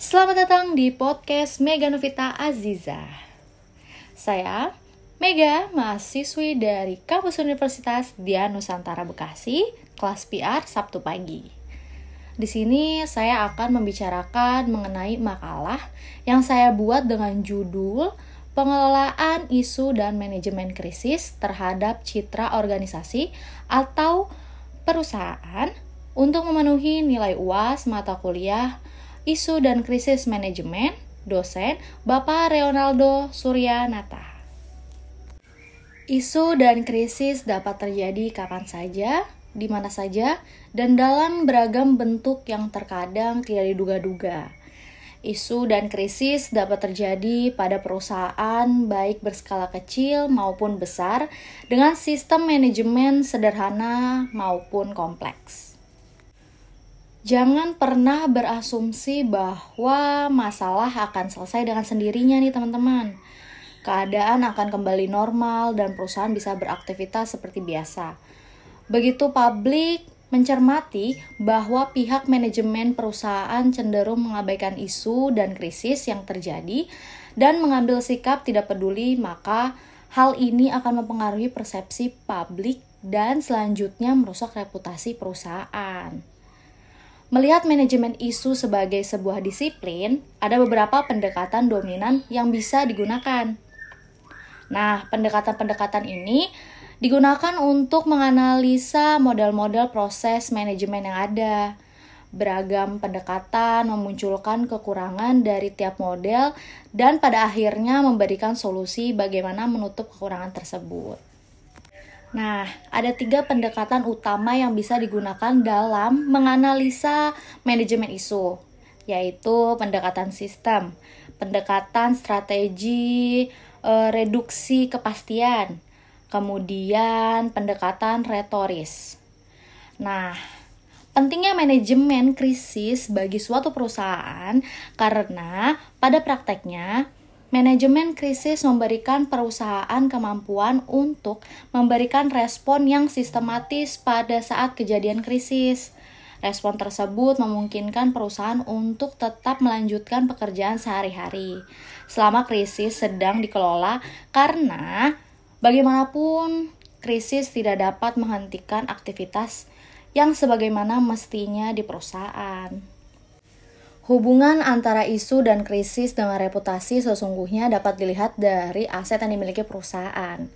Selamat datang di podcast Mega Novita Aziza. Saya Mega, mahasiswi dari Kampus Universitas Dia Nusantara Bekasi, kelas PR Sabtu pagi. Di sini saya akan membicarakan mengenai makalah yang saya buat dengan judul Pengelolaan Isu dan Manajemen Krisis terhadap Citra Organisasi atau Perusahaan untuk memenuhi nilai UAS mata kuliah Isu dan Krisis Manajemen, dosen Bapak Leonardo Suryanata. Isu dan krisis dapat terjadi kapan saja, di mana saja, dan dalam beragam bentuk yang terkadang tidak diduga-duga. Isu dan krisis dapat terjadi pada perusahaan, baik berskala kecil maupun besar, dengan sistem manajemen sederhana maupun kompleks. Jangan pernah berasumsi bahwa masalah akan selesai dengan sendirinya nih teman-teman. Keadaan akan kembali normal dan perusahaan bisa beraktivitas seperti biasa. Begitu publik mencermati bahwa pihak manajemen perusahaan cenderung mengabaikan isu dan krisis yang terjadi dan mengambil sikap tidak peduli, maka hal ini akan mempengaruhi persepsi publik dan selanjutnya merusak reputasi perusahaan. Melihat manajemen isu sebagai sebuah disiplin, ada beberapa pendekatan dominan yang bisa digunakan. Nah, pendekatan-pendekatan ini digunakan untuk menganalisa model-model proses manajemen yang ada. Beragam pendekatan memunculkan kekurangan dari tiap model dan pada akhirnya memberikan solusi bagaimana menutup kekurangan tersebut. Nah, ada tiga pendekatan utama yang bisa digunakan dalam menganalisa manajemen isu, yaitu pendekatan sistem, pendekatan strategi e, reduksi kepastian, kemudian pendekatan retoris. Nah, pentingnya manajemen krisis bagi suatu perusahaan karena pada prakteknya Manajemen krisis memberikan perusahaan kemampuan untuk memberikan respon yang sistematis pada saat kejadian krisis. Respon tersebut memungkinkan perusahaan untuk tetap melanjutkan pekerjaan sehari-hari selama krisis sedang dikelola, karena bagaimanapun krisis tidak dapat menghentikan aktivitas yang sebagaimana mestinya di perusahaan. Hubungan antara isu dan krisis dengan reputasi sesungguhnya dapat dilihat dari aset yang dimiliki perusahaan.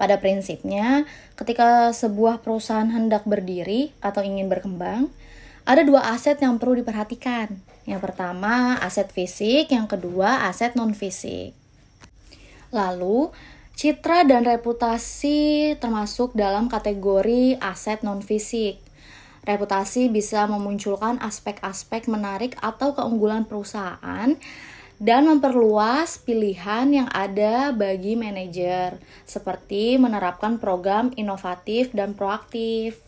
Pada prinsipnya, ketika sebuah perusahaan hendak berdiri atau ingin berkembang, ada dua aset yang perlu diperhatikan. Yang pertama, aset fisik, yang kedua, aset non-fisik. Lalu, citra dan reputasi termasuk dalam kategori aset non-fisik. Reputasi bisa memunculkan aspek-aspek menarik atau keunggulan perusahaan dan memperluas pilihan yang ada bagi manajer, seperti menerapkan program inovatif dan proaktif.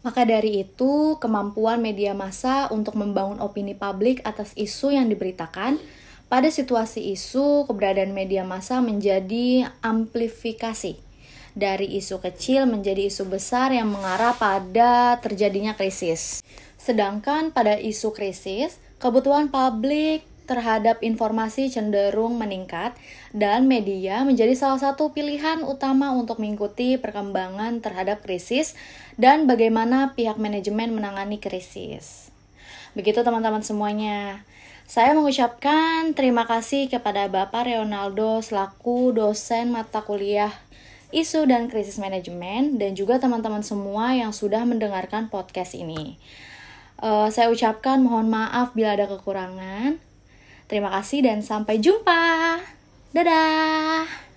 Maka dari itu, kemampuan media massa untuk membangun opini publik atas isu yang diberitakan pada situasi isu, keberadaan media massa menjadi amplifikasi dari isu kecil menjadi isu besar yang mengarah pada terjadinya krisis. Sedangkan pada isu krisis, kebutuhan publik terhadap informasi cenderung meningkat dan media menjadi salah satu pilihan utama untuk mengikuti perkembangan terhadap krisis dan bagaimana pihak manajemen menangani krisis. Begitu teman-teman semuanya. Saya mengucapkan terima kasih kepada Bapak Leonardo selaku dosen mata kuliah isu dan krisis manajemen, dan juga teman-teman semua yang sudah mendengarkan podcast ini. Uh, saya ucapkan mohon maaf bila ada kekurangan. Terima kasih dan sampai jumpa. Dadah.